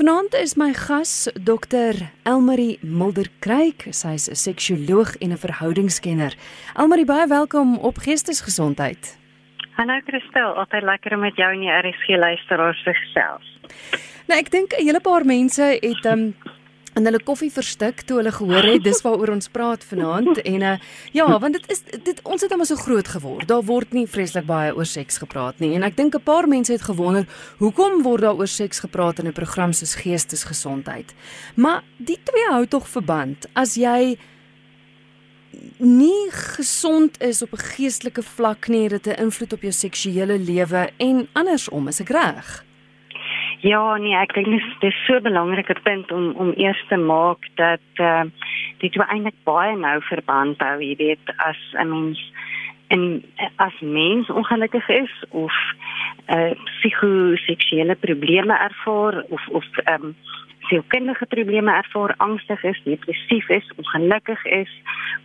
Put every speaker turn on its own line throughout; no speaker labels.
Vanaand is my gas Dr. Elmarie Mulder-Kruik. Sy is 'n seksuoloog en 'n verhoudingskenner. Elmarie, baie welkom op Geestesgesondheid.
Hallo Christel, altyd lekker om met jou en die RSG luisteraars te gesels.
Nou, ek dink 'n hele paar mense het um en hulle koffie verstik toe hulle gehoor het dis waaroor ons praat vanaand. En uh, ja want dit is dit ons het almal so groot geword. Daar word nie vreeslik baie oor seks gepraat nie. En ek dink 'n paar mense het gewonder hoekom word daar oor seks gepraat in 'n program soos geestesgesondheid maar die twee hou tog verband. As jy nie gesond is op 'n geestelike vlak nie dit 'n invloed op jou seksuele lewe en andersom. Is ek reg
Ja, nee, ek dink dis dis so 'n belangrike punt om om eers te maak dat uh, dit toe eintlik baie nou verband hou, jy weet, as mens en as mens ongelukkig is of uh psigoseksuele probleme ervaar of of ehm um, sielkundige probleme ervaar, angstig is, depressief is, ongelukkig is,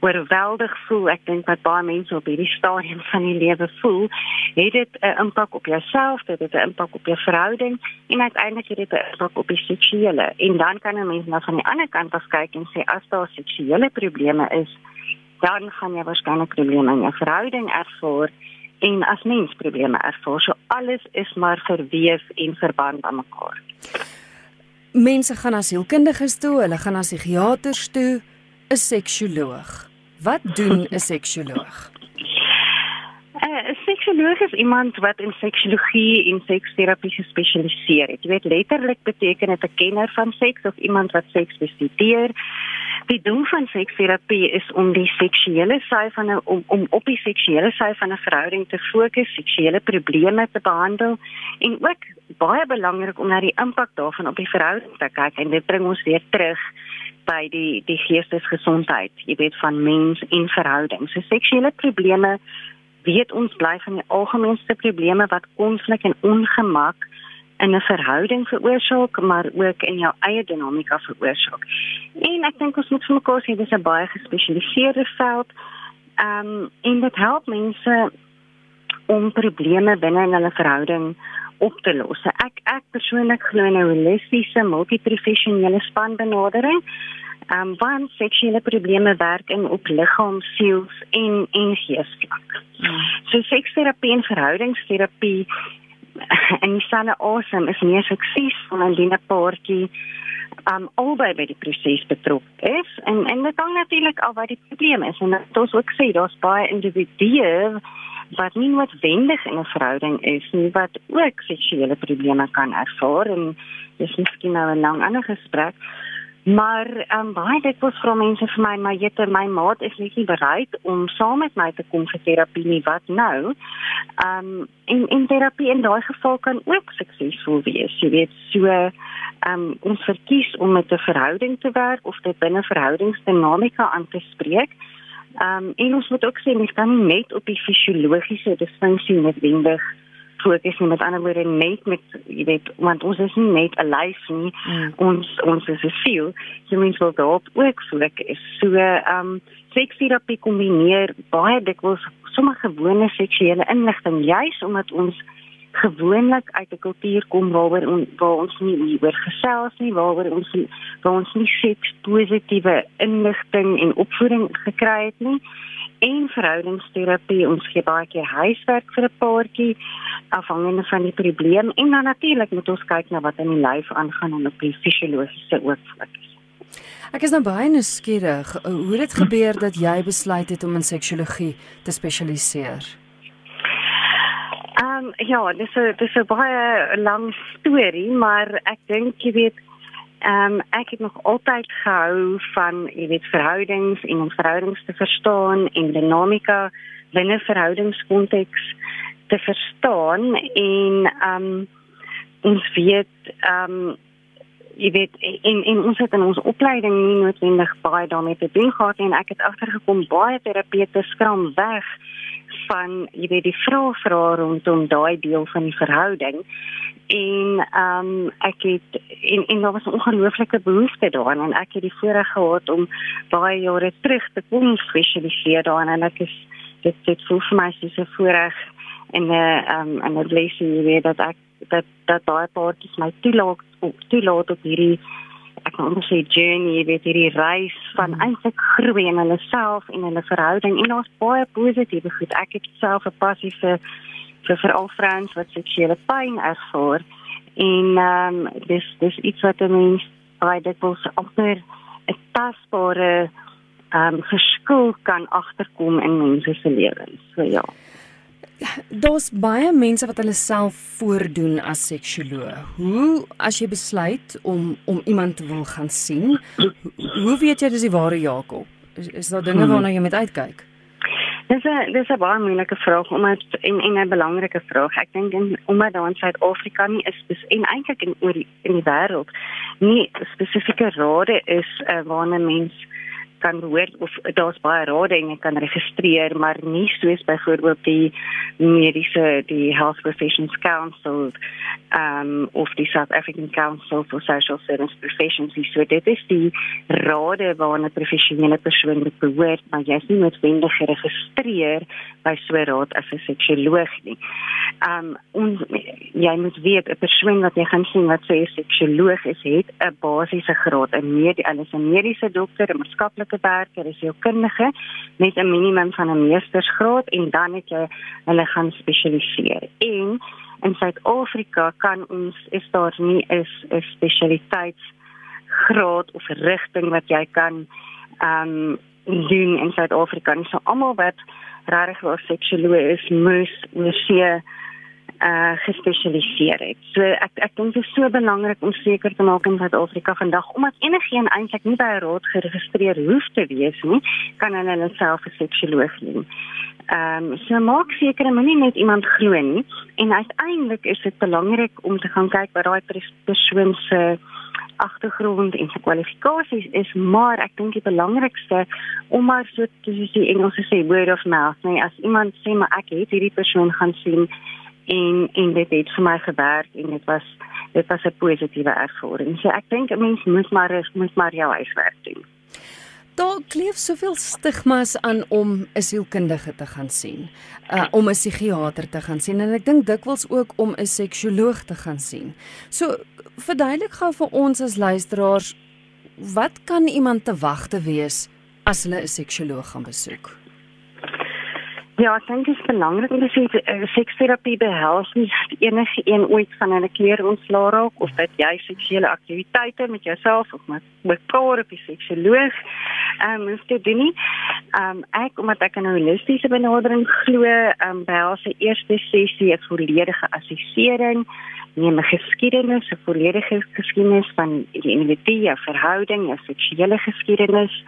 oorweldig voel, ek dink wat baie mense op hierdie stadium van die lewe voel, het dit 'n impak op jouself, dit het 'n impak op jou verhouding en uiteindelik het dit 'n impak op die seksuele. En dan kan 'n mens nou van die ander kant af kyk en sê as daar seksuele probleme is, dan gaan jy waarskynlik probleme in jou verhouding ervaar en as mens probleme ervaar. So alles is maar verweef en verband aan mekaar
mense gaan na sielkundiges toe, hulle gaan na psigiaters toe, 'n seksuoloog. Wat doen 'n seksuoloog?
'n Seksuoloog is iemand wat in seksologie en seksterapie gespesialiseer het. Jy weet letterlik beteken dit 'n kenner van seks of iemand wat seks bestudeer. Die doel van seksterapie is om die seksuele sy van 'n om om op die seksuele sy van 'n verhouding te fokus, seksuele probleme te behandel en ook baie belangrik om na die impak daarvan op die verhouding te kyk en dit bring ons weer terug by die die geestesgesondheid, jy weet van mens en verhouding. So seksuele probleme weet ons bly van die algemeenste probleme wat konflik en ongemak in 'n verhouding veroorsaak, maar ook in jou eie dinamika veroorsaak. En ek dink ons moet vir mekaar sê dis 'n baie gespesialiseerde veld. Ehm um, en dit help mense om probleme binne in hulle verhouding op te los. Ek ek persoonlik glo in 'n holistiese multiprofessionele spanbenadering. Ehm um, want seksuele probleme werk in op liggaam, siel en en geesvlak. Hmm. So seksterapie en verhoudingsterapie en dieselfde asem is meer suksesvol indien 'n paartjie um albei by die proses betrokke is en en dit hang natuurlik af wat die probleem is en dit ons ook sê daar's baie individue wat nie noodwendig in 'n verhouding is nie wat ook seksuele probleme kan ervaar en dis miskien nou 'n lang ander gesprek Maar ehm um, baie dit was vir mense vir my maar jette my maat is net nie bereid om saam met my te kom vir terapie nie wat nou. Ehm um, en en terapie in daai geval kan ook suksesvol wees. Jy weet so ehm um, ons verkies om met 'n verhouding te werk of dit binne verhoudingsdinamika aan te spreek. Ehm um, en ons moet ook sê mens kan nie net op die fisiologiese disfunksie noodwendig fokus nie. Met ander woorde net met jy weet want ons is nie net 'n lyf nie. Mm. ons ons is 'n siel. So mens wil daarop ook fokus so ehm um, seksterapie kombineer baie dikwels sommer gewone seksuele inligting juis omdat ons gewoonlik uit 'n kultuur kom waaroor on, waar ons nie oor gesels nie waaroor ons waar ons nie seks positiewe inligting en opvoeding gekry het nie en verhoudingsterapie ons gee baie keer huiswerk vir 'n paartjie afhangende van die probleem en dan natuurlik moet ons kyk na wat in die lyf aangaan en op die fisiologiese oogvlak.
Ek is nou baie nuuskierig hoe dit gebeur dat jy besluit het om in seksiologie te spesialiseer.
Ehm um, ja, dis 'n dis 'n baie lang storie, maar ek dink jy weet Ehm um, ek het nog altyd gehou van, jy weet, verhoudings en om verhoudings te verstaan en dinamika binne verhoudingskonteks te verstaan en ehm um, ons weet ehm um, jy weet in in ons het in ons opleiding nie noodwendig baie daarmee te doen gehad en ek het agtergekom baie terapeute skram weg van jy weet die vrae vra rondom daai deel van die verhouding. En ehm um, ek het en en daar was 'n ongelooflike behoefte daaraan en ek het die voorreg gehad om baie jare terug te kom spesialiseer daarin en ek is dit dit voel vir my soos 'n voorreg en 'n ehm en 'n blessing weet dat ek dat dat daai paartjies my toelaat toelaat op hierdie ek kan sê journey weet hierdie reis van mm. eintlik groei in hulle self en hulle verhouding en daar's baie positiewe goed. Ek het self 'n passie vir vir veral vrouens wat seksuele pyn ervaar en ehm um, dis dis iets wat 'n mens baie dikwels amper 'n tasbare ehm um, verskil kan agterkom in mense se lewens. So ja.
Daar's baie mense wat hulle self voordoen as seksuoloog. Hoe as jy besluit om om iemand te wil gaan sien, hoe weet jy dis die ware Jakob? Is, is daar dinge hmm. waarna jy moet uitkyk?
Dis 'n dis 'n baie moeilike vraag omdat en en 'n belangrike vraag. Ek dink in omdat daar in Suid-Afrika nie is dis, en eintlik in oor die in die wêreld nie spesifieke rade is uh, waarna mense kan behoort of daar's baie rade en jy kan registreer maar nie soos byvoorbeeld die mediese die Health Professions Council um of die South African Council for Social Service Professions so dit is die rade waarna professionele persone behoort maar jy is nie noodwendig geregistreer by so 'n raad as 'n seksuoloog nie. Um ons jy moet weet 'n persoon wat jy gaan sien wat sê 'n seksuoloog is het 'n basiese graad in medie alles 'n mediese dokter, 'n maatskaplike werker, is jou kundige met 'n minimum van 'n meestersgraad en dan het jy hulle gaan spesialiseer. En in Suid-Afrika kan ons is daar nie is 'n spesialiteitsgraad of rigting wat jy kan ehm um, doen in Suid-Afrika. So almal wat regtig oor seksuele is, moet moet sien uh gespesialiseer het. So ek ek dink dit is so belangrik om seker te maak in Suid-Afrika vandag omdat enigiemand eintlik nie by 'n raad geregistreer hoef te wees nie, kan hulle hulle self 'n seksuoloog neem. Ehm um, so maak seker moenie net iemand glo nie en uiteindelik is dit belangrik om te gaan kyk wat daai persoon se agtergrond en sy kwalifikasies is, maar ek dink die belangrikste om maar so te sê Engels sê word of mouth, nee, as iemand sê maar ek het hierdie persoon gaan sien en en dit het vir my gewerk en dit was dit was 'n positiewe ervaring. So ek dink 'n mens moet maar moet maar jou huiswerk doen.
Daar kleef soveel stigmas aan om 'n sielkundige te gaan sien, uh, om 'n psigiater te gaan sien en ek dink dikwels ook om 'n seksioloog te gaan sien. So verduidelik gou vir ons as luisteraars, wat kan iemand te wagte wees as hulle 'n seksioloog gaan besoek?
Ja, ek dink dit is belangrik om te sê uh, seksterapie behels nie enige een ooit van hulle kleer ontslaa raak of dat jy seksuele aktiwiteite met jouself of met mekaar op die seksoloog ehm um, moet doen nie. Ehm um, ek omdat ek 'n holistiese benadering glo, ehm um, behels die eerste sessie 'n volledige assessering neem 'n geskiedenis, 'n volledige geskiedenis van die individu, jou verhouding, jou seksuele geskiedenis.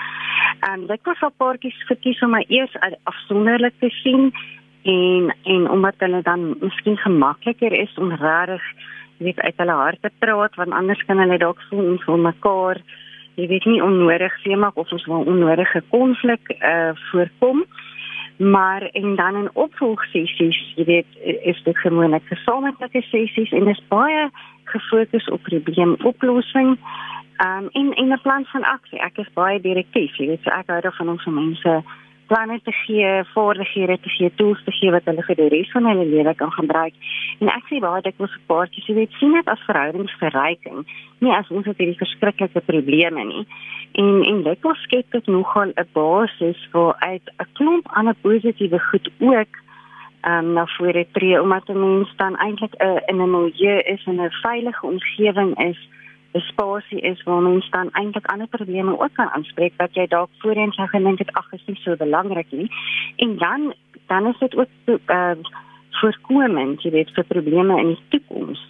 En dit was op paartjies verkies om my eers afsonderlik te sien en en omdat hulle dan miskien gemakliker is om regtig weet uit hulle hart te praat want anders kan hulle dalk voel ons wil mekaar jy weet nie onnodig seemaak of ons wil onnodige konflik uh voorkom maar en dan in opvolgsessies, jy weet, is dit gewoonlik gesamentlike sessies en is baie gefokus op probleemoplossing. Ehm um, en en 'n plan van aksie. Ek is baie direktief, jy weet, so ek hou daarvan om vir mense planne te gee, vaardighede te gee, tools te gee wat hulle vir die res van hulle lewe kan gebruik. En ek sê baie dikwels vir paartjies, jy weet, sien dit as verhoudingsverryking, nie as ons het hierdie verskriklike probleme nie en en dit was skep dit nogal 'n basis vir uit 'n klomp ander positiewe goed ook ehm um, na vore tree omdat 'n mens dan eintlik 'n uh, in 'n milieu is en 'n veilige omgewing is 'n spasie is waar mens dan eintlik ander probleme ook kan aanspreek wat jy dalk voorheen sou gedink het ag is nie so belangrik nie en dan dan is dit ook uh, voorkomend jy weet vir probleme in die toekoms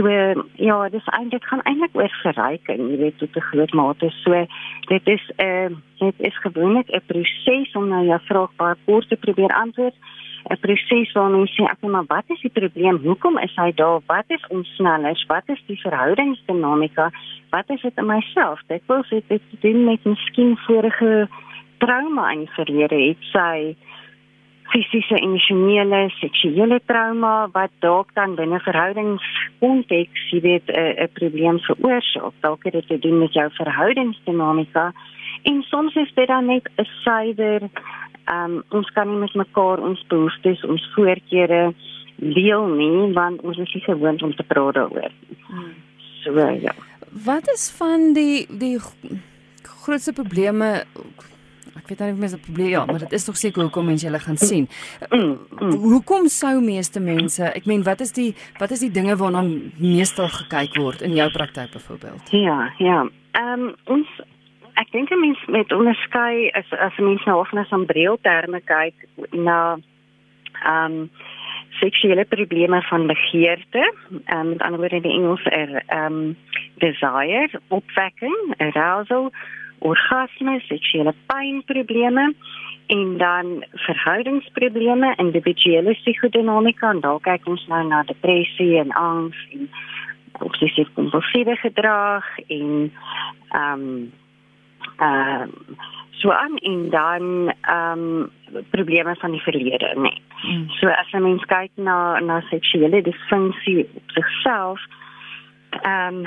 So ja, dis eintlik gaan eintlik oor verryking, jy weet tot 'n groot mate. So dit is 'n uh, dit is gewoonlik 'n proses om nou jou vraag baie kort te probeer antwoord. 'n Proses waar mens sê, "Ag, maar wat is die probleem? Hoekom is hy daar? Wat is ontsnellers? Wat is die verhoudingsdinamika? Wat is dit in myself? Dit wil sê dit doen met miskien vorige trauma in verlede het sy fisiese emosionele seksuele trauma wat dalk dan binne verhoudingskonteks weet 'n probleem veroorsaak dalk het dit te doen met jou verhoudingsdinamika en soms is dit dan net 'n suiwer um, ons kan nie met mekaar ons behoeftes ons voorkeure deel nie want ons is nie gewoond om te praat daaroor. Hmm. So ja.
Wat is van die die grootste probleme ek weet nie of mense 'n probleem ja, maar dit is tog seker hoekom mense hulle gaan sien. Hoekom sou meeste mense, ek meen wat is die wat is die dinge waarna meestal gekyk word in jou praktyk byvoorbeeld?
Ja, ja. Ehm um, ons ek dink 'n mens met onderskei as as 'n mens na so 'n breë terme kyk na ehm um, seksuele probleme van begeerte, um, met ander woorde in die Engels er um desire, opwekking, arousal, orgasme, seksuele pynprobleme en dan verhoudingsprobleme, individuele psigodinamika en daar kyk ons nou na depressie en angs en obsessief kompulsiewe gedrag en um uh so aan en dan ehm um, probleme van die verlede nê. Nee. Mm. So as 'n mens kyk na na seksuele disfunksie op sigself ehm um,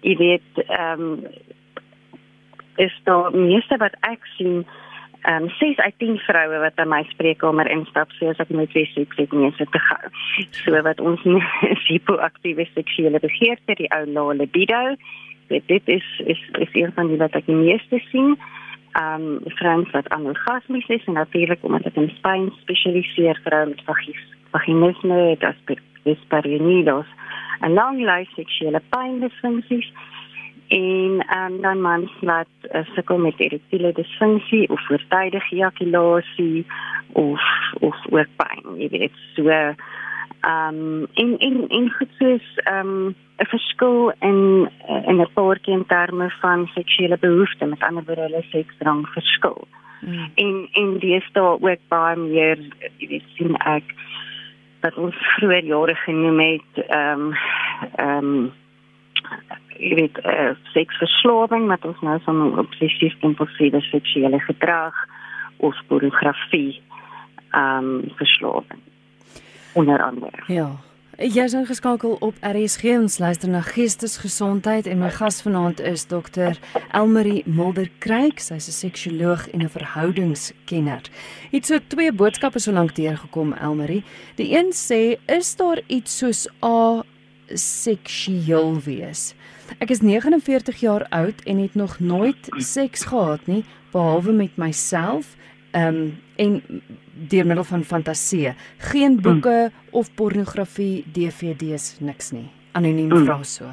jy weet ehm um, is daar meeste wat ek sien ehm um, ses uit 10 vroue wat by my spreekkamer instap sê as ek met wie seks het nie se te gaan. So wat ons is hipoaktiewe seksuele begeerte, die ou lae libido. Dit is is is een van die wat ek die meeste sien. Um vrouens wat anorgasmies is en natuurlik omdat dit in spyn spesialiseer vir met vaginisme, dit is perineus, 'n lang lys seksuele pyndisfunksies en um, dan mans wat uh, sukkel met erektiele disfunksie of voortydige ejakulasie of of ook pyn, jy weet, so um in in in goed soos um 'n verskil in in 'n paar keer in terme van seksuele behoeftes met ander woorde hulle seksdrang verskil. Mm. En en daar ook baie meer jy weet sien ek wat ons vroeër jare genoem het ehm um, ehm um, jy weet uh, seksverslawing wat ons nou van obsessief kompulsiewe seksuele gedrag of pornografie ehm um, verslawing onder andere.
Ja. Jy is ingeskakel op RSG ons luister na geestesgesondheid en my gas vanaand is dokter Elmarie Mulder Kreek, sy's 'n seksioloog en 'n verhoudingskenner. Het so twee boodskappe so lank deurgekom Elmarie. Die een sê is daar iets soos a seksueel wees. Ek is 49 jaar oud en het nog nooit seks gehad nie behalwe met myself ehm um, en deur middel van fantasie. Geen hmm. boeke mm. of pornografie, DVD's niks nie. Anoniem mm. vra so.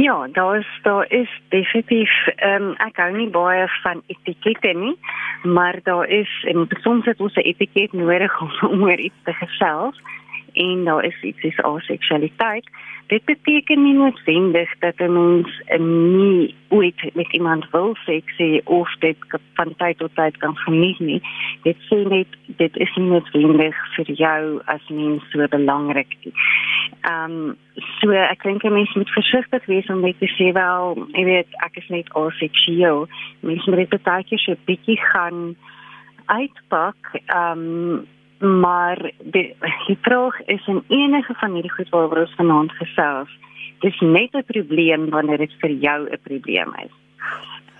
Ja, daar is daar is definitief ehm um, ek hou nie baie van etikette nie, maar daar is en soms het ons 'n etiket nodig om oor iets te gesels en daar is iets is aseksualiteit. Dit beteken nie noodwendig dat 'n mens nie ooit met iemand wil seks hê of dit van tyd tot tyd kan geniet nie. Dit sê net dit is nie noodwendig vir jou as mens so belangrik nie. Ehm um, so ek dink 'n mens moet versigtig wees om net te sê wel, jy weet, ek is net aseksueel. Mens moet dit baie keer so bietjie gaan uitpak. Ehm um, maar die, die vraag is in enige van hierdie goed waaroor ons vanaand gesels, dis net 'n probleem wanneer dit vir jou 'n probleem is.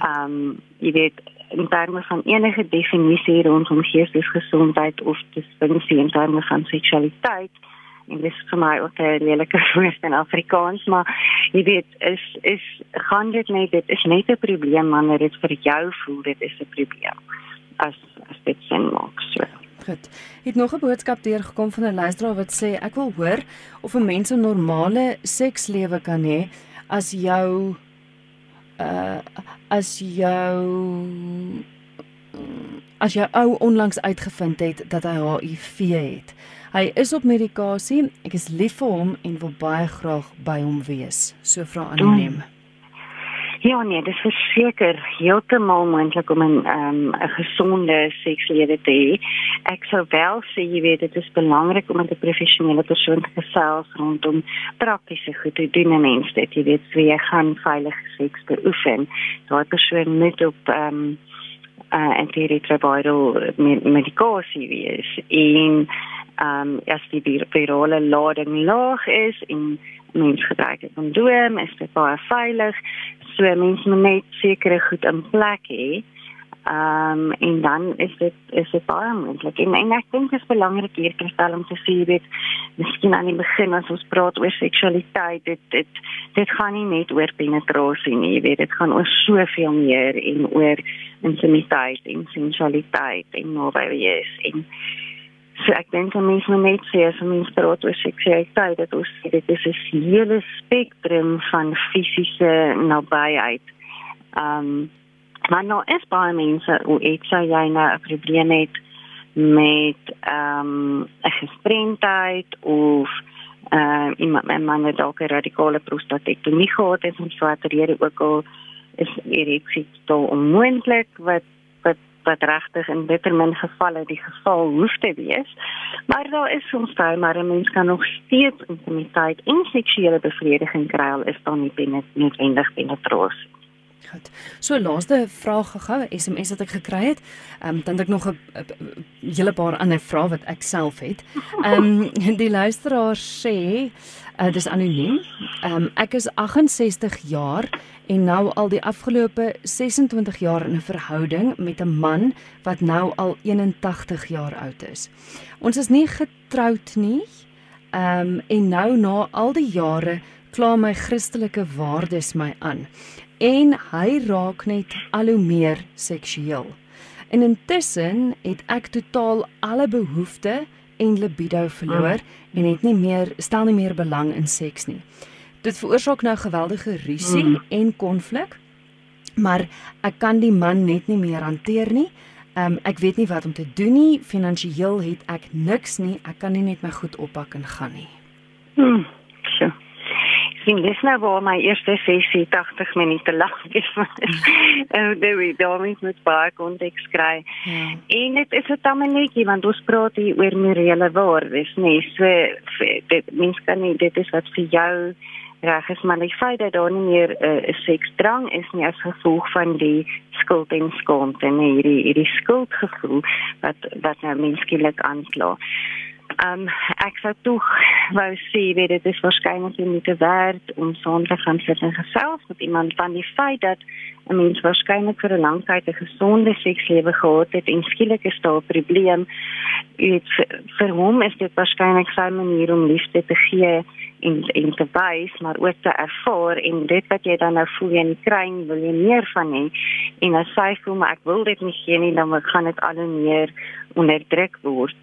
Um jy weet in terme van enige definisie rondom geestesgesondheid of disfunksie in terme van seksualiteit en dis vir my ook 'n lelike woord in Afrikaans maar jy weet is is gaan dit net dit is net 'n probleem wanneer dit vir jou voel dit is 'n probleem as as dit sin maak so
Goed. Het nog 'n boodskap deurgekom van 'n luisteraar wat sê ek wil hoor of 'n mens 'n normale sekslewe kan hê as jou uh as jou as jou ou onlangs uitgevind het dat hy HIV het. Hy is op medikasie. Ek is lief vir hom en wil baie graag by hom wees. So vra anoniem. Mm.
Ja nee, dit is verseker heeltemal moontlik om 'n ehm, 'n um, gesonde sekslewe te hê. Ek sou wel sê jy weet dit is belangrik om met 'n professionele persoon te gesels rondom praktiese goed te doen en mens dit jy weet wie gaan veilig seks beoefen. Daai persoon moet op ehm um, uh antiretroviral medikasie wees en ehm um, as die virale lading laag is en mens gebruik 'n kondoom, is dit baie veilig. So mense moet net sekere goed in plek hê. Ehm um, en dan is dit is dit baie moontlik. En en ek dink dit is belangrik hier te stel om te sê weet miskien aan die begin as ons praat oor seksualiteit, dit dit dit gaan nie net oor penetrasie nie, jy weet, dit gaan oor soveel meer en oor intimiteit en sensualiteit en naby wees en so ek dink om mens moet net sê as mens praat oor seksualiteit, dat ons dit is 'n hele spektrum van fisiese nabyheid. Ehm um, Maar nou is baie mense ek sê jy nou 'n probleem het met ehm um, 'n gestremdheid of ehm uh, iemand met man met dalk 'n radikale prostatektomie gehad het en so wat rede ook al is ereksie tot onmoontlik wat wat regtig in bitter min gevalle die geval hoef te wees. Maar daar is soms baie maar 'n mens kan nog steeds intimiteit en seksuele bevrediging kry al is daar nie binne noodwendig penetrasie.
Goed. So laaste vraag gehou, SMS wat ek gekry het. Ehm um, dan het ek nog 'n hele paar ander vrae wat ek self het. Ehm um, die luisteraar sê, uh, dis anoniem. Ehm um, ek is 68 jaar en nou al die afgelope 26 jaar in 'n verhouding met 'n man wat nou al 81 jaar oud is. Ons is nie getroud nie. Ehm um, en nou na al die jare kla my Christelike waardes my aan en hy raak net al hoe meer seksueel. En intussen het ek totaal alle behoeftes en libido verloor mm. en het nie meer stel nie meer belang in seks nie. Dit veroorsaak nou geweldige rusie mm. en konflik. Maar ek kan die man net nie meer hanteer nie. Um, ek weet nie wat om te doen nie. Finansiëel het ek niks nie. Ek kan nie net my goed oppak en gaan nie.
Mm sien dis nou waar my eerste sessie 80 minute lank is. En dit wie daarmee met baie konteks kry. Ja. En dit is 'n tameletjie want ons praat hier oor morele waardes, nee, so dit mens kan nie dit is wat vir jou reg is maar die feit dat daar nie meer 'n uh, seksdrang is nie as gevolg van die skuld en skaamte en hierdie hierdie skuldgevoel wat wat nou menskielik aankla. Um ek sou tog wou sê weet dit is waarskynlik nie te werd om saam te gaan sit en gesels met iemand van die feit dat 'n mens waarskynlik vir 'n lang tyd 'n gesonde sekslewe gehad het en skielik is daar 'n probleem. Dit vir, hom is dit waarskynlik sy manier om liefde te gee en en te wys maar ook te ervaar en dit wat jy dan nou voel in die kry wil jy meer van hê en as sy voel maar ek wil dit nie gee nie dan gaan dit al hoe meer onderdruk word.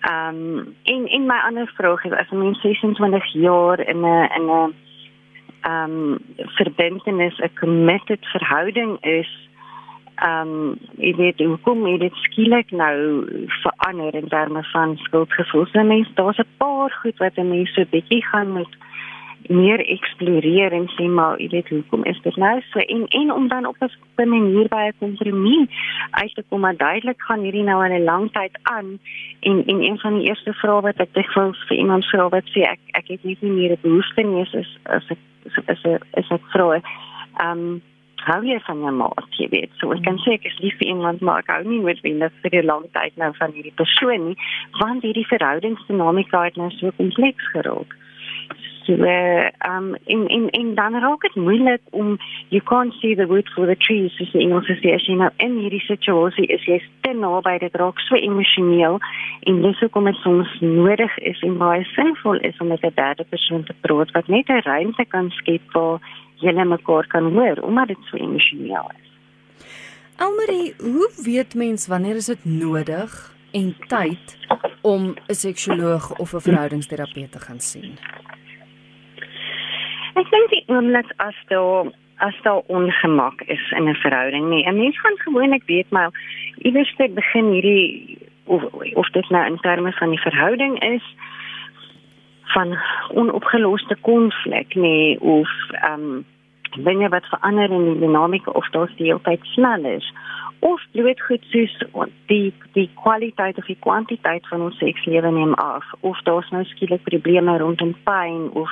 Ehm um, en en my ander vraag is as 'n mens 26 jaar in 'n in 'n ehm um, verbintenis 'n committed verhouding is ehm um, jy weet hoe kom dit skielik nou verander in terme van skuldgevoel? So mense daar's 'n paar goed wat 'n mens so bietjie gaan moet meer eksploreer en sê maar jy weet hoekom is dit nou so? En en om dan op 'n manier by 'n kompromie uit te kom maar duidelik gaan hierdie nou aan 'n lang tyd aan. En en een van die eerste vrae wat ek dikwels vir iemand vra wat sê ek ek het nie meer 'n behoefte nie is is is is, ek vra ehm hou jy van jou maat? Jy weet so ek kan sê ek is lief vir iemand maar ek hou nie met wie net vir 'n lang tyd nou van hierdie persoon nie want hierdie verhoudingsdinamika het nou so kompleks geraak So uh, um in in in dan raak dit moeilik om you can't see the wood for the trees so sê Engels sê as jy nou in hierdie situasie is jy te naby dit raak so emosioneel en dis hoekom dit soms nodig is en baie sinvol is om met 'n derde persoon te praat wat net 'n ruimte kan skep waar julle mekaar kan hoor omdat dit so emosioneel is.
Almarie, hoe weet mens wanneer is dit nodig en tyd om 'n seksioloog of 'n verhoudingsterapeut te gaan sien?
Ek dink die oomblik as daar as daar ongemak is in 'n verhouding nie. 'n Mens gaan gewoonlik weet maar iewers te begin hierdie of of dit nou in terme van die verhouding is van onopgeloste konflik nie of ehm um, dinge wat verander in die dinamika of daar die hele tyd snel is of bloot goed soos die die kwaliteit of die kwantiteit van ons sekslewe neem af of daar's nou skielik probleme rondom pyn of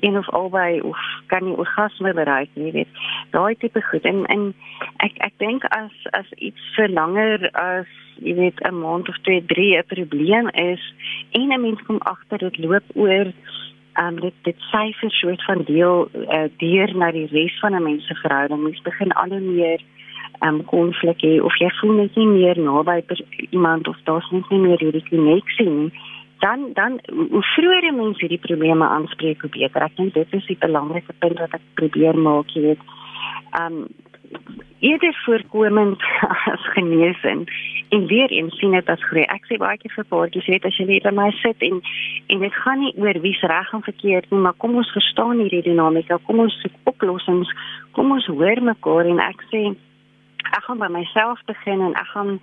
een of albei of kan nie orgasme bereik nie weet daai tipe goed. En en ek ek dink as as iets vir langer as jy weet 'n maand of 2 3 'n probleem is en 'n mens kom agter dit loop oor um dit dit syfer soort van deel uh, deur na die res van 'n mens se verhouding. Mens begin al hoe meer um konflik hê of jy voel net nie meer naby iemand of daar's net nie meer hierdie koneksie nie dan dan hoe vroeër mense hierdie probleme aanspreek hoe beter. Ek dink dit is die belangrike punt wat ek probeer maak jy weet. Um eerder voorkomend as genesing en weer eens sien dit as groei. Ek sê baie keer vir paartjies, weet as jy net by my sit en en dit gaan nie oor wie's reg en verkeerd nie, maar kom ons verstaan hierdie dinamika, kom ons soek oplossings, kom ons hoor mekaar en ek sê ek gaan by myself begin en ek gaan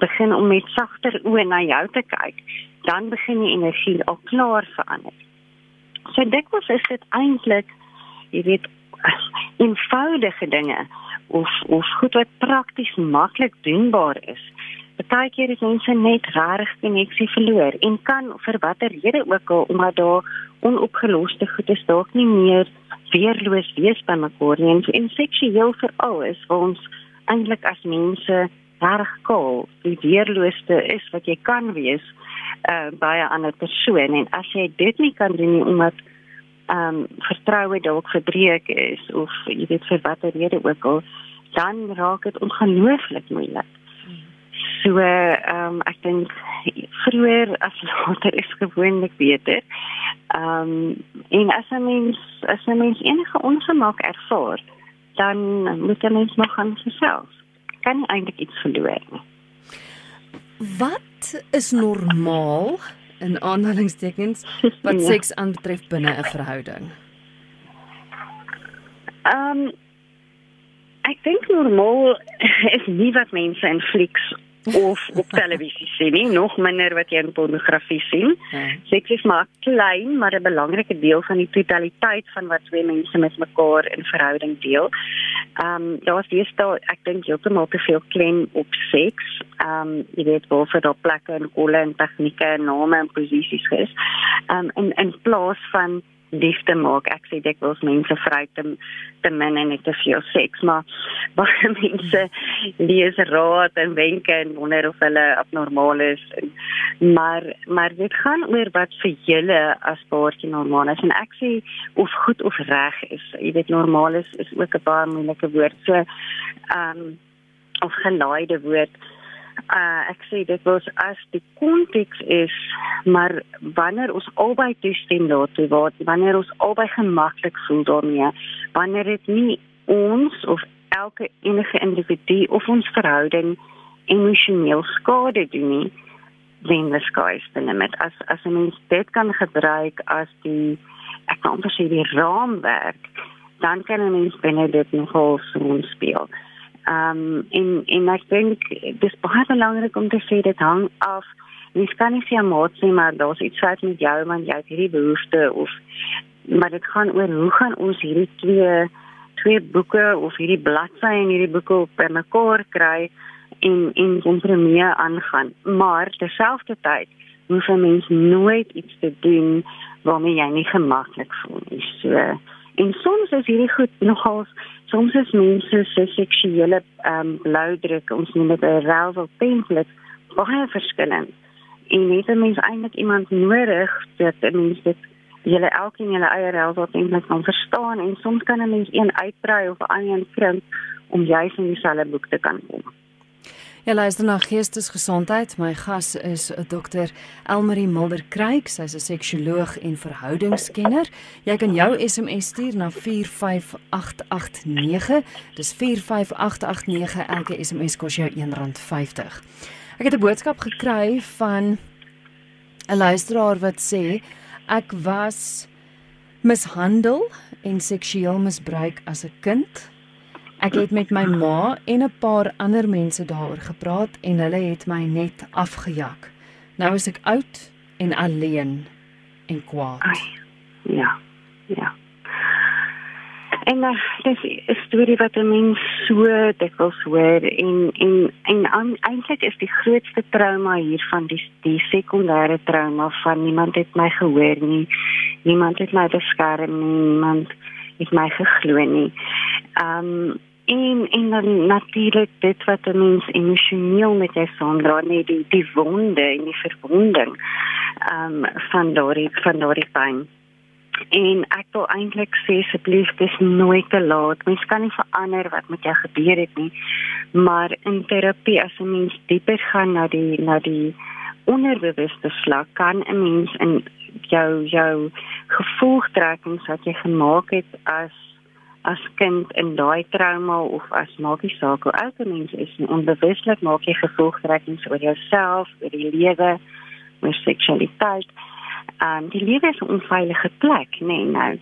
begin om met sagter oë na jou te kyk. Dan begin die energie al klaar verander. So dit was is dit eintlik jy weet eenvoudige dinge of of goed wat prakties maklik doenbaar is. Partykeer is mense net rarig koneksie verloor en kan vir watter rede ook al omdat daar onopgeloste goed is dalk nie meer weerloos wees by mekaar nie en, en seksueel veral is waar ons eintlik as mense reg kaal die weerloosste is wat jy kan wees uh, by 'n ander persoon en as jy dit nie kan doen nie omdat ehm um, vertroue dalk verbreek is of jy weet vir watter rede ook al dan raak dit ongelooflik moeilik. So ehm um, ek dink vroeër as later is gewoonlik beter. Ehm um, en as 'n mens as 'n mens enige ongemak ervaar, dan moet 'n mens nog aan self. Kan nie eintlik iets verloor nie.
Wat is normaal in aanhalingstekens wat ja. seks aanbetref binne 'n verhouding?
Ehm um, ek dink normaal is nie wat mense in flieks of op televisie sien nie, nog minder wat jy in pornografie sien. Ja. Seks is maar klein, maar 'n belangrike deel van die totaliteit van wat twee mense met mekaar in verhouding deel. Ehm um, daar was hier stel ek dink heeltemal te veel klem op seks. Ehm um, jy weet waar vir daai plekke en kolle en tegnieke en name en posisies is. Um, in in plaas van liefde maak. Ek sê dit wels mense vry te te min en net te veel seks, maar baie mense lees raad en wenke en wonder of hulle abnormaal is. En, maar maar dit gaan oor wat vir julle as paartjie normaal is en ek sê of goed of reg is. Jy weet normaal is is ook 'n baie moeilike woord. So ehm um, of gelaaide woord uh, ek sê dit was as die konteks is maar wanneer ons albei toestem daartoe word wanneer ons albei gemaklik voel daarmee wanneer dit nie ons of elke enige individu of ons verhouding emosioneel skade doen nie then the sky is the limit as as 'n mens dit kan gebruik as die ek kan amper sê die raamwerk dan kan 'n mens binne dit nogal so speel Um, en en ek dink dis baie belangrik om te sê dit hang af jy kan nie sê maar sê maar daar's iets fout met jou want jy het hierdie behoefte of maar dit gaan oor hoe gaan ons hierdie twee twee boeke of hierdie bladsye en hierdie boeke op mekaar kry en kompromie aangaan? Maar terselfdertyd hoef 'n mens nooit iets te doen waarmee jy nie gemaklik voel nie. So en soms is hierdie goed nogals soms is mense se seksuele ehm um, bloudruk ons noem dit 'n arousal template baie verskillend en net 'n mens eintlik iemand nodig dat 'n mens dit julle elkeen julle eie arousal template kan verstaan en soms kan 'n mens een uitbrei of 'n ander krimp om juis in dieselfde boek te kan kom.
Ja, luister na Geestesgesondheid. My gas is Dr. Elmarie Mulder Kreek. Sy's 'n seksioloog en verhoudingskenner. Jy kan jou SMS stuur na 45889. Dis 45889. Elke SMS kos jou R1.50. Ek het 'n boodskap gekry van 'n luisteraar wat sê ek was mishandel en seksueel misbruik as 'n kind. Ek het met my ma en 'n paar ander mense daaroor gepraat en hulle het my net afgejak. Nou is ek oud en alleen en kwaad. Ai,
ja. Ja. En uh, dis 'n storie wat 'n mens so dikwels hoor en en en eintlik is die grootste trauma hiervan die die sekondêre trauma van niemand het my gehoor nie. Niemand het my beskerm nie. Niemand het my geglo nie. Ehm um, en en dan natuurlik dit wat 'n mens emosioneel met jou saamdra net die die wonde en die verbonding ehm um, van daardie van daardie pyn En ek wil eintlik sê asseblief dis nooit te laat. Mens kan nie verander wat met jou gebeur het nie. Maar in terapie as 'n mens dieper gaan na die na die onderbewuste vlak kan 'n mens in jou jou gevolgtrekkings wat jy gemaak het as as kind in daai trauma of as maak nie saak hoe oud 'n mens is nie, onbewuslik maak jy gevolgtrekkings oor jouself, oor die lewe, oor seksualiteit. Um die lewe is 'n onveilige plek, nee nou.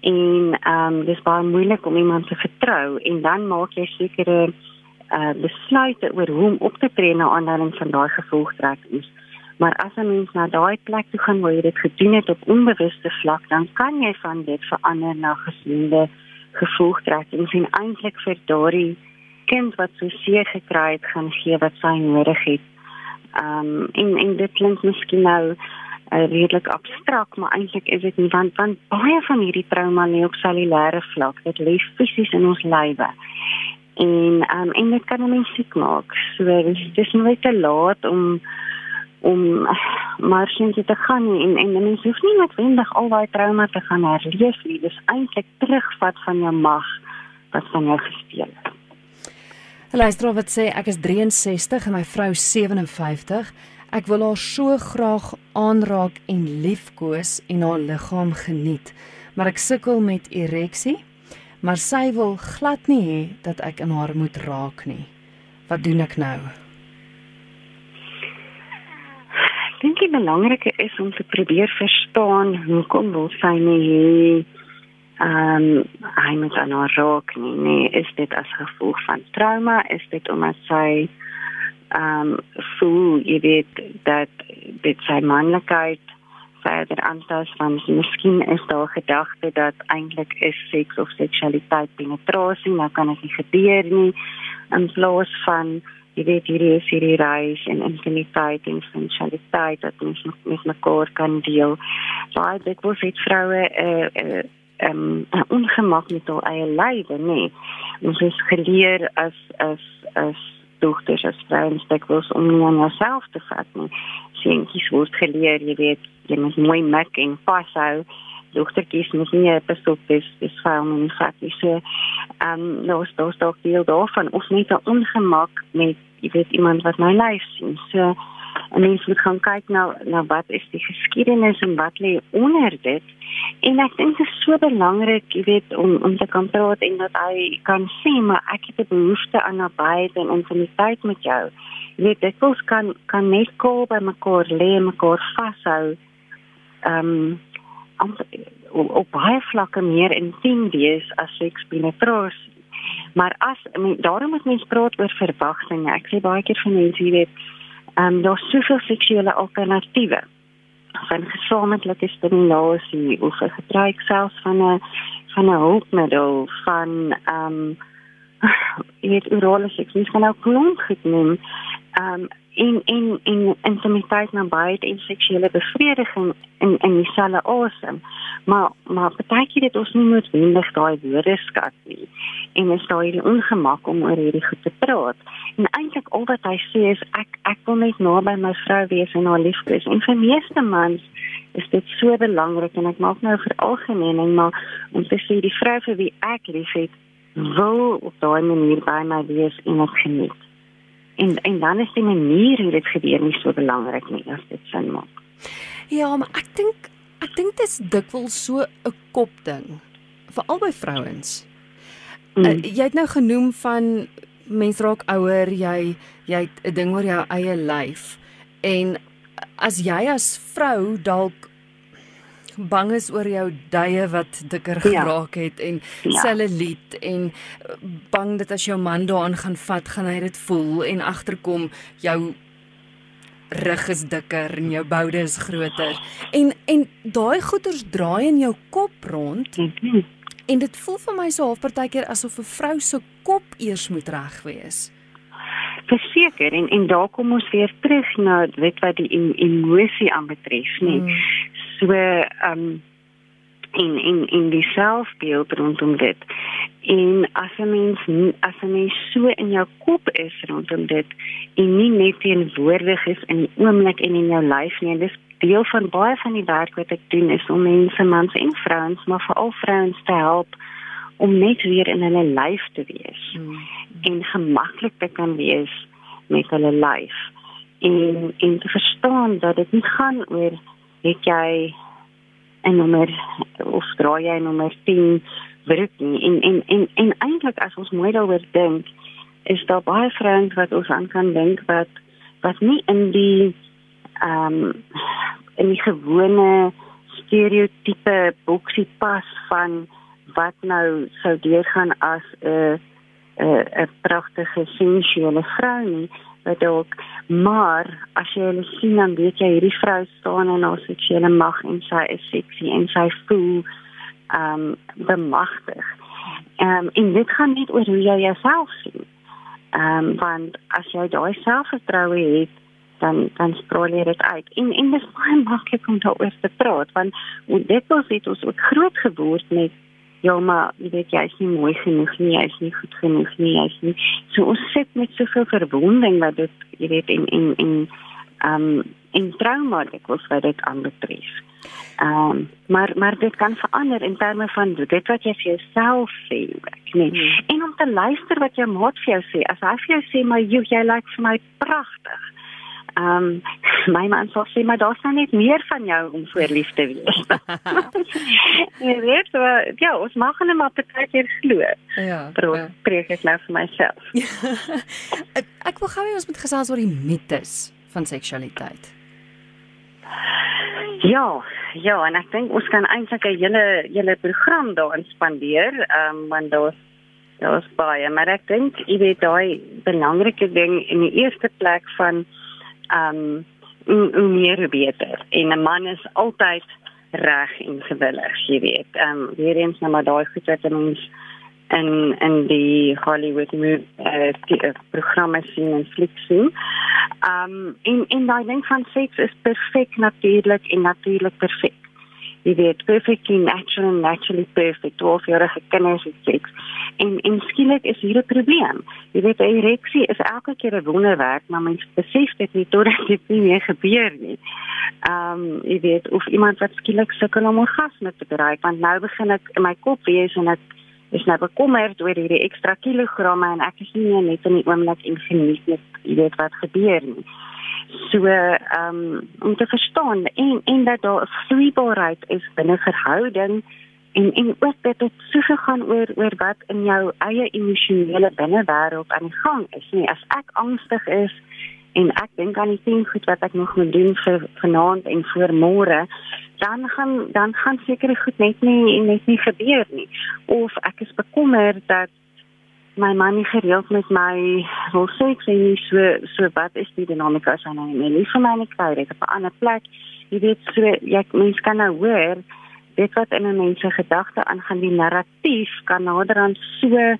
En um dis baie moeilik om iemand te vertrou en dan maak jy sekere uh besluite oor hoe om op te tree na aanleiding van daai gevolgtrekkings. Maar as 'n mens na daai plek toe gaan waar jy dit gedoen het op onbewuste vlak, dan kan jy van dit verander na gesonde gevolgtrekkings en eintlik vir daardie kind wat so seer gekry het gaan gee wat sy nodig het. Um en en dit klink miskien nou uh, redelik abstrakt, maar eintlik is dit nie want want baie van hierdie trauma lê op cellulêre vlak. Dit lê fisies in ons lywe. En um en dit kan mense siek maak. So dis nooit te laat om om maar sien jy te gaan en en mense hoef nie noodwendig al daai trauma te gaan herleef nie. Dis eintlik terugvat van jou mag wat van jou gesteel het.
Luister wat sê ek is 63 en my vrou 57. Ek wil haar so graag aanraak en liefkoes en haar liggaam geniet, maar ek sukkel met ereksie, maar sy wil glad nie hê dat ek in haar moet raak nie. Wat doen ek nou?
Dink die belangrike is om te probeer verstaan hoekom wil sy nie hê ehm um, hy moet aan haar raak nie. Nee, is dit as gevolg van trauma? Is dit omdat sy ehm um, voel jy weet dat dit sy manlikheid verder aantas van miskien is daar gedagte dat eintlik is seks of seksualiteit penetrasie, nou kan dit nie gebeur nie in plaas van jy weet hierdie is hierdie reis en intimiteit en sensualiteit wat ons nog met mekaar kan deel. Baie dikwels het vroue 'n uh, 'n uh, um, ongemak met hul eie lywe, nee. Ons is geleer as as as dogters as vrouens dikwels om nie aan jouself te vat nie. Seentjies word geleer, jy weet, jy moet mooi mek en vashou dogtertjies moet nie pas op dis dis vuil en fatty so ehm um, nou is daar dalk deel daarvan of net 'n ongemak met jy weet iemand wat my lyf sien. So en mens moet gaan kyk nou nou wat is die geskiedenis en wat lê onder dit. En ek dink dit is so belangrik jy weet om om te kan praat en dat hy kan sê maar ek het 'n behoefte aan nabyheid en intimiteit met jou. Jy weet dit kan kan net koop by mekaar lê mekaar vashou ehm um, op, op baie vlakke meer intiem wees as seks penetrasie. Maar as daarom moet mens praat oor verwagtinge. Ek sê baie keer vir mense, jy weet, ehm um, daar's soveel seksuele alternatiewe van gesamentlike stimulasie of vir gebruik selfs van 'n van 'n hulpmiddel van ehm um, jy weet orale seks, mens kan ook klomp genoem. Ehm um, en en en intimiteit na baie en seksuele bevrediging in in dieselfde asem. Maar maar partykeer dit ons nie noodwendig daai woorde skat nie. En is hierdie ongemak om oor hierdie goed te praat. En eintlik al wat hy sê is ek ek wil net naby my vrou wees en haar liefdes. En vir meeste mans is dit so belangrik en ek maak nou vir algemeening maar om te sê die vrou vir wie ek liefhet wil op daai manier by my wees en dit geniet en en dan is die manier hoe dit gebeur nie so belangrik nie as dit sin maak.
Ja, maar ek dink ek dink dit is dikwels so 'n kop ding vir albei vrouens. Mm. Uh, jy het nou genoem van mens raak ouer, jy jy het 'n ding oor jou eie lyf en as jy as vrou dalk bang is oor jou duie wat dikker ja. geraak het en ja. selluliet en bang dat as jou man daaraan gaan vat, gaan hy dit voel en agterkom jou rug is dikker en jou boude is groter. En en daai goeters draai in jou kop rond. Mm -hmm. En dit voel vir my so half partykeer asof 'n vrou se kop eers moet reg wees.
Verseker en en daar kom ons weer terug na weet wat die emosie aanbetref, nee. Mm so ehm um, in in in die selfbeeld rondom dit. En as 'n mens as 'n mens so in jou kop is rondom dit en nie net teenwoordig is in die oomblik en in jou lyf nie, dis deel van baie van die werk wat ek doen is om mense mans en vrouens, maar veral vrouens te help om net weer in hulle lyf te wees mm. en gemaklik te kan wees met hulle lyf en en te verstaan dat dit nie gaan oor het jy 'n nommer of draai jy nommer 10 werk nie. En en en, en eintlik as ons mooi daaroor dink is daar baie vrouens wat ons aan kan dink wat wat nie in die ehm um, in die gewone stereotipe boksie pas van wat nou sou deurgaan as 'n 'n 'n pragtige sensuele vrou nie wat ook maar as jy hulle sien dan weet jy hierdie vrou staan in haar seksuele mag en sy is seksie en sy voel ehm um, bemagtig. Ehm um, en dit gaan nie oor hoe jy jouself sien. Ehm um, want as jy daai selfvertroue het dan dan spraak jy dit uit. En en dit is baie maklik om daaroor te praat want dit was dit ons ook groot geword met ja maar jy weet jy is nie mooi genoeg nie jy is nie goed genoeg nie jy is nie so ons sit met soveel verwonding wat dit jy weet in in in ehm um, in trauma dit was wat dit aanbetref. Ehm um, maar maar dit kan verander in terme van dit wat jy vir jouself sê nee hmm. en om te luister wat jou maat vir jou sê as hy vir jou sê maar jy jy lyk vir my pragtig Ehm um, my man sê sy maar daar's nou net meer van jou om voorlief te wees. Jy weet so ja, ons mag hulle maar baie keer glo. Ja. Pro ja. preek ek nou vir myself.
ek, ek wil gou hê ons moet gesels oor die mites van seksualiteit.
Ja, ja, en ek dink ons kan eintlik 'n hele hele program daarin spandeer, ehm um, want daar's daar's baie, maar ek dink jy weet daai belangrike ding in die eerste plek van um hoe meer beter en 'n man is altyd reg en gewillig, jy weet. Um weer eens nou maar daai goed wat ons in in die Hollywood movie uh, uh, programme sien en flieks sien. Um en en daai ding van seks is perfek natuurlik en natuurlik perfek jy weet perfectly natural and naturally perfect of jy reg kinders het seks. En en skielik is hier 'n probleem. Jy weet ereksie is elke keer 'n wonderwerk maar mens besef dit nie totdat dit nie meer gebeur nie. Ehm um, jy weet of iemand wat skielik sukkel om orgasme te bereik want nou begin ek in my kop wees en ek is nou bekommerd oor hierdie ekstra kilogramme en ek is nie net in die oomblik en geniet net jy weet wat gebeur nie so ehm um, om te verstaan en en dat daar 'n vloeibaarheid is binne verhouding en en ook dat dit so gegaan oor oor wat in jou eie emosionele binnewêreld aan die gang is nie. As ek angstig is en ek dink aan die ding goed wat ek nog moet doen vir vanaand en vir môre dan gaan dan gaan sekere goed net nie net nie gebeur nie. Of ek is bekommerd dat my man nie gereeld met my wil sê ek sê nie so so wat is die dinamika as hy nou nie lief vir my nie kry dit op 'n ander plek. Jy weet so jy mens kan nou hoor dit wat in 'n mens se gedagte aangaan die narratief kan naderhand so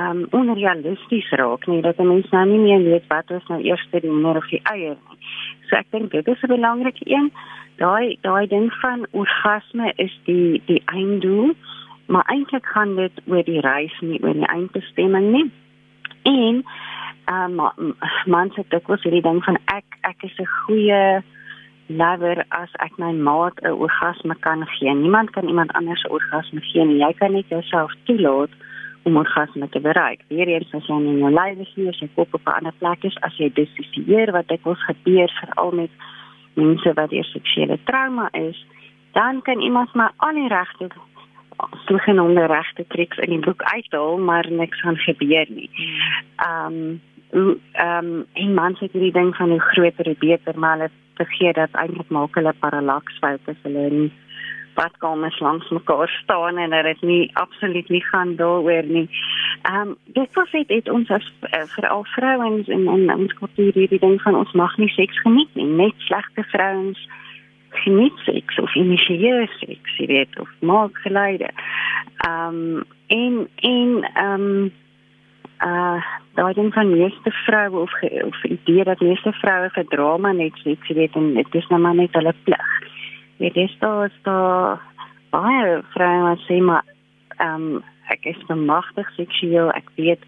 um onrealisties raak nie dat 'n mens nou nie meer weet wat is nou eers die moeder of die eier nie. So ek dink dit is 'n belangrike een. Daai daai ding van orgasme is die die einddoel maar eintlik gaan dit oor die reis nie oor die eindbestemming nie. En ehm um, mans het dit was hierdie ding van ek ek is 'n goeie lover as ek my maat 'n orgasme kan gee. Niemand kan iemand anders 'n orgasme gee nie. Jy kan net jouself toelaat om orgasme te bereik. Weereens as jy in jou lewe sien as jy op 'n ander plek is, as jy dissosieer wat ek ons gebeur veral met mense wat deur seksuele trauma is, dan kan iemand maar al die regte sogenaamde regte triks in die boek uithaal, maar niks gaan gebeur nie. Ehm um, ehm um, en mans het hierdie ding van hoe groter hoe beter, maar hulle vergeet dat eintlik maak hulle parallax foute as hulle in badkamers langs mekaar staan en dit nie absoluut nie gaan daaroor nie. Ehm um, dit was dit het ons as uh, veral vrouens en en ons kultuur hierdie ding van ons mag nie seks geniet nie, net slegte vrouens geniet seks of initieer seks, jy weet, of maak geleide. Ehm um, en en ehm um, uh daai ding van meeste vroue of of idee dat meeste vroue vir drama net jy weet, en dit is nou maar net hulle plig. Weet jy, daar is daar baie vroue wat sê maar ehm um, ek is bemagtig seksueel, ek weet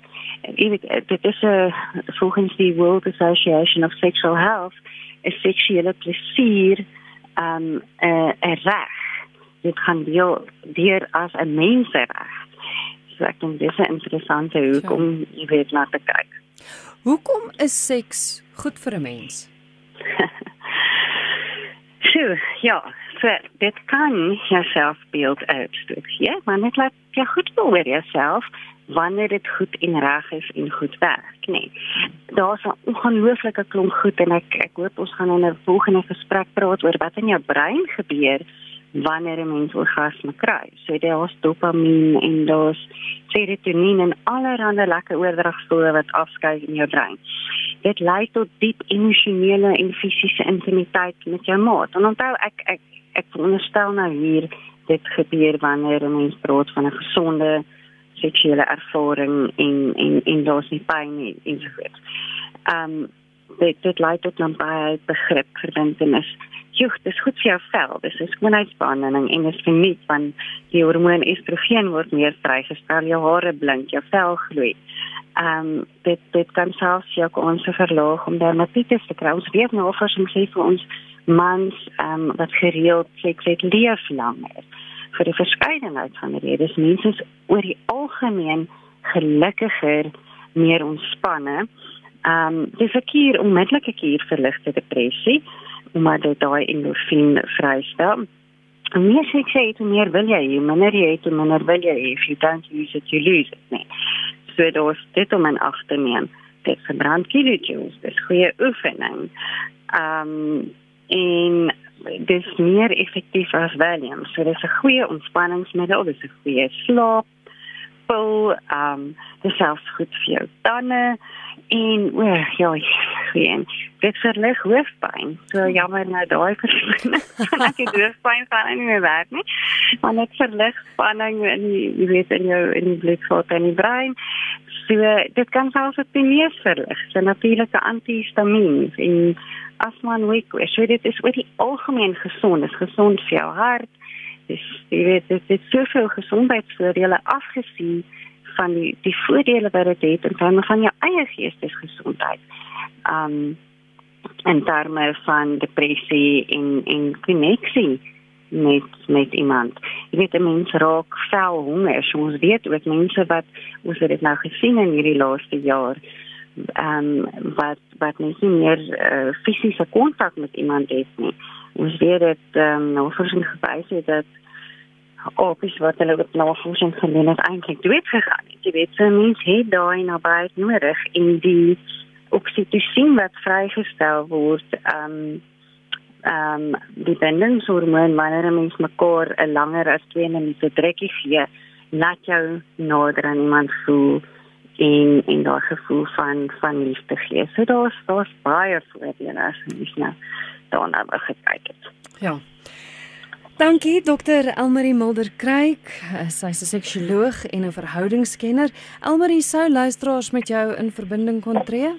jy weet dit is 'n volgens die World Association of Sexual Health is seksuele plesier um 'n 'n reg. Dit gaan deel deur as 'n mensereg. So ek dink dis 'n interessante hoekom jy weet na te kyk.
Hoekom is seks goed vir 'n mens?
Sjoe, ja, so dit kan jouself beeld uitstoot, ja, maar net laat jy goed voel oor jouself wanneer dit goed en reg is en goed werk, nee. Daar's 'n ongelooflike klomp goed en ek ek hoop ons gaan in 'n volgende gesprek praat oor wat in jou brein gebeur wanneer 'n mens orgasme kry. So daar's dopamien en daar's serotonien en allerlei lekker oordragstowwe wat afskei in jou brein. Dit lei tot diep emosionele en fisiese intimiteit met jou maat. En onthou ek ek ek veronderstel nou hier dit gebeur wanneer 'n mens praat van 'n gesonde seksuele ervaring en en en daar's nie pyn nie en so voort. Ehm dit dit lei tot 'n baie begrip verbintenis joh, dis goed vir jou vel. Dis skoonheidsbehandeling en is geniet van die hormoon estrogen word meer vrygestel, jou hare blink, jou vel gloei. Ehm um, dit dit kan selfs jou kans verlaag om dermatitis te kry. Ons weet nou of ons sê vir ons mans ehm um, wat gereeld seks het leef langer vir die verskeidenheid van redes. Mense is oor die algemeen gelukkiger, meer ontspanne. Ehm um, 'n kuur onmiddellike kuur vir ligte depressie omdat dit daai endorfien vrystel. En meer sê ek sê hoe meer wil jy, hoe minder jy het, hoe minder wil jy. If you don't use it, you lose it. Nee. So dit is dit om 'n ag te neem. Dit verbrand kilojoules, dis goeie oefening. Ehm um, en dis meer effektief as Valium. So dis 'n goeie ontspanningsmiddel, dis 'n goeie slaap pil, ehm um, dis selfs goed vir jou tande en o, ja, geen. Dit verlig hoofpyn. So jammer nou daai verskoning. ek het hoofpyn van nie meer werk nie. Maar net verlig spanning in jy weet in jou in die bloedvat en die brein. So dit kan selfs op die neus verlig. So natuurlike antihistamiens en asma en week. So dit is oor die algemeen gesond. Dit is gesond vir jou hart. Dis jy weet dit het soveel gesondheidsvoordele afgesien van die die voordele wat dit het in terme van jou eie geestesgesondheid. Um en terme van depressie en en koneksie met met iemand. Jy weet mense raak vel honger. So ons weet ook mense wat ons het dit nou gesien in hierdie laaste jaar um wat wat nie meer uh, fisiese kontak met iemand het nie. Ons weet dit ehm um, nou voorsien gewys het dat opis wat hulle met navorsing gedoen het eintlik dood gegaan het. Jy weet, so mens het daai nabyheid nodig en die oksitosien wat vrygestel word, ehm um, ehm um, die bindingshormoon wanneer 'n mens mekaar 'n langer as 2 minute drukkie gee, laat jou nader aan iemand voel en en daai gevoel van van liefde gee. So daar's daar's baie voordele as jy nou daarna gekyk het.
Ja. Dankie dokter Elmarie Mulder Kruik. Sy's 'n seksuoloog en 'n verhoudingskenner. Elmarie sou luisteraars met jou in verbinding kon tree.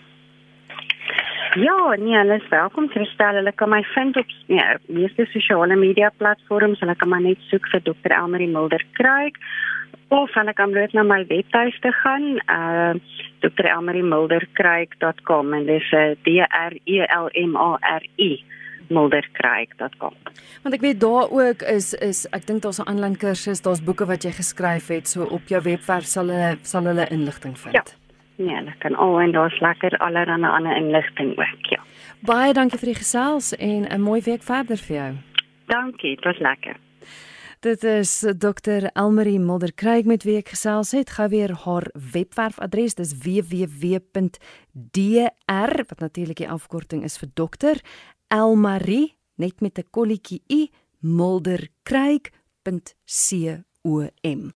Ja, nee, hulle is welkom te stel. Hulle kan my vind op ja, meeste sosiale media platforms. Hulle kan maar net soek vir dokter Elmarie Mulder Kruik of hulle kan net na my webtuiste gaan, uh drelmariemulderkruik.com en dis uh, D R E L M A R I mulderkruik.com.
Want ek weet daar ook is is ek dink daar's 'n aanlyn kursus, daar's boeke wat jy geskryf het, so op jou webwerf sal hulle sal hulle inligting vind.
Ja. Nee, hulle kan al en daar's lekker allerlei ander inligting ook, ja.
Baie dankie vir die gesels en 'n mooi week verder vir jou.
Dankie, dit was lekker.
Dit is Dr Elmarie Modderkruik met wie ek gesels het. Gou weer haar webwerfadres, dis www.dr wat natuurlik die afkorting is vir dokter Elmarie net met 'n kolletjie i mulderkruik.com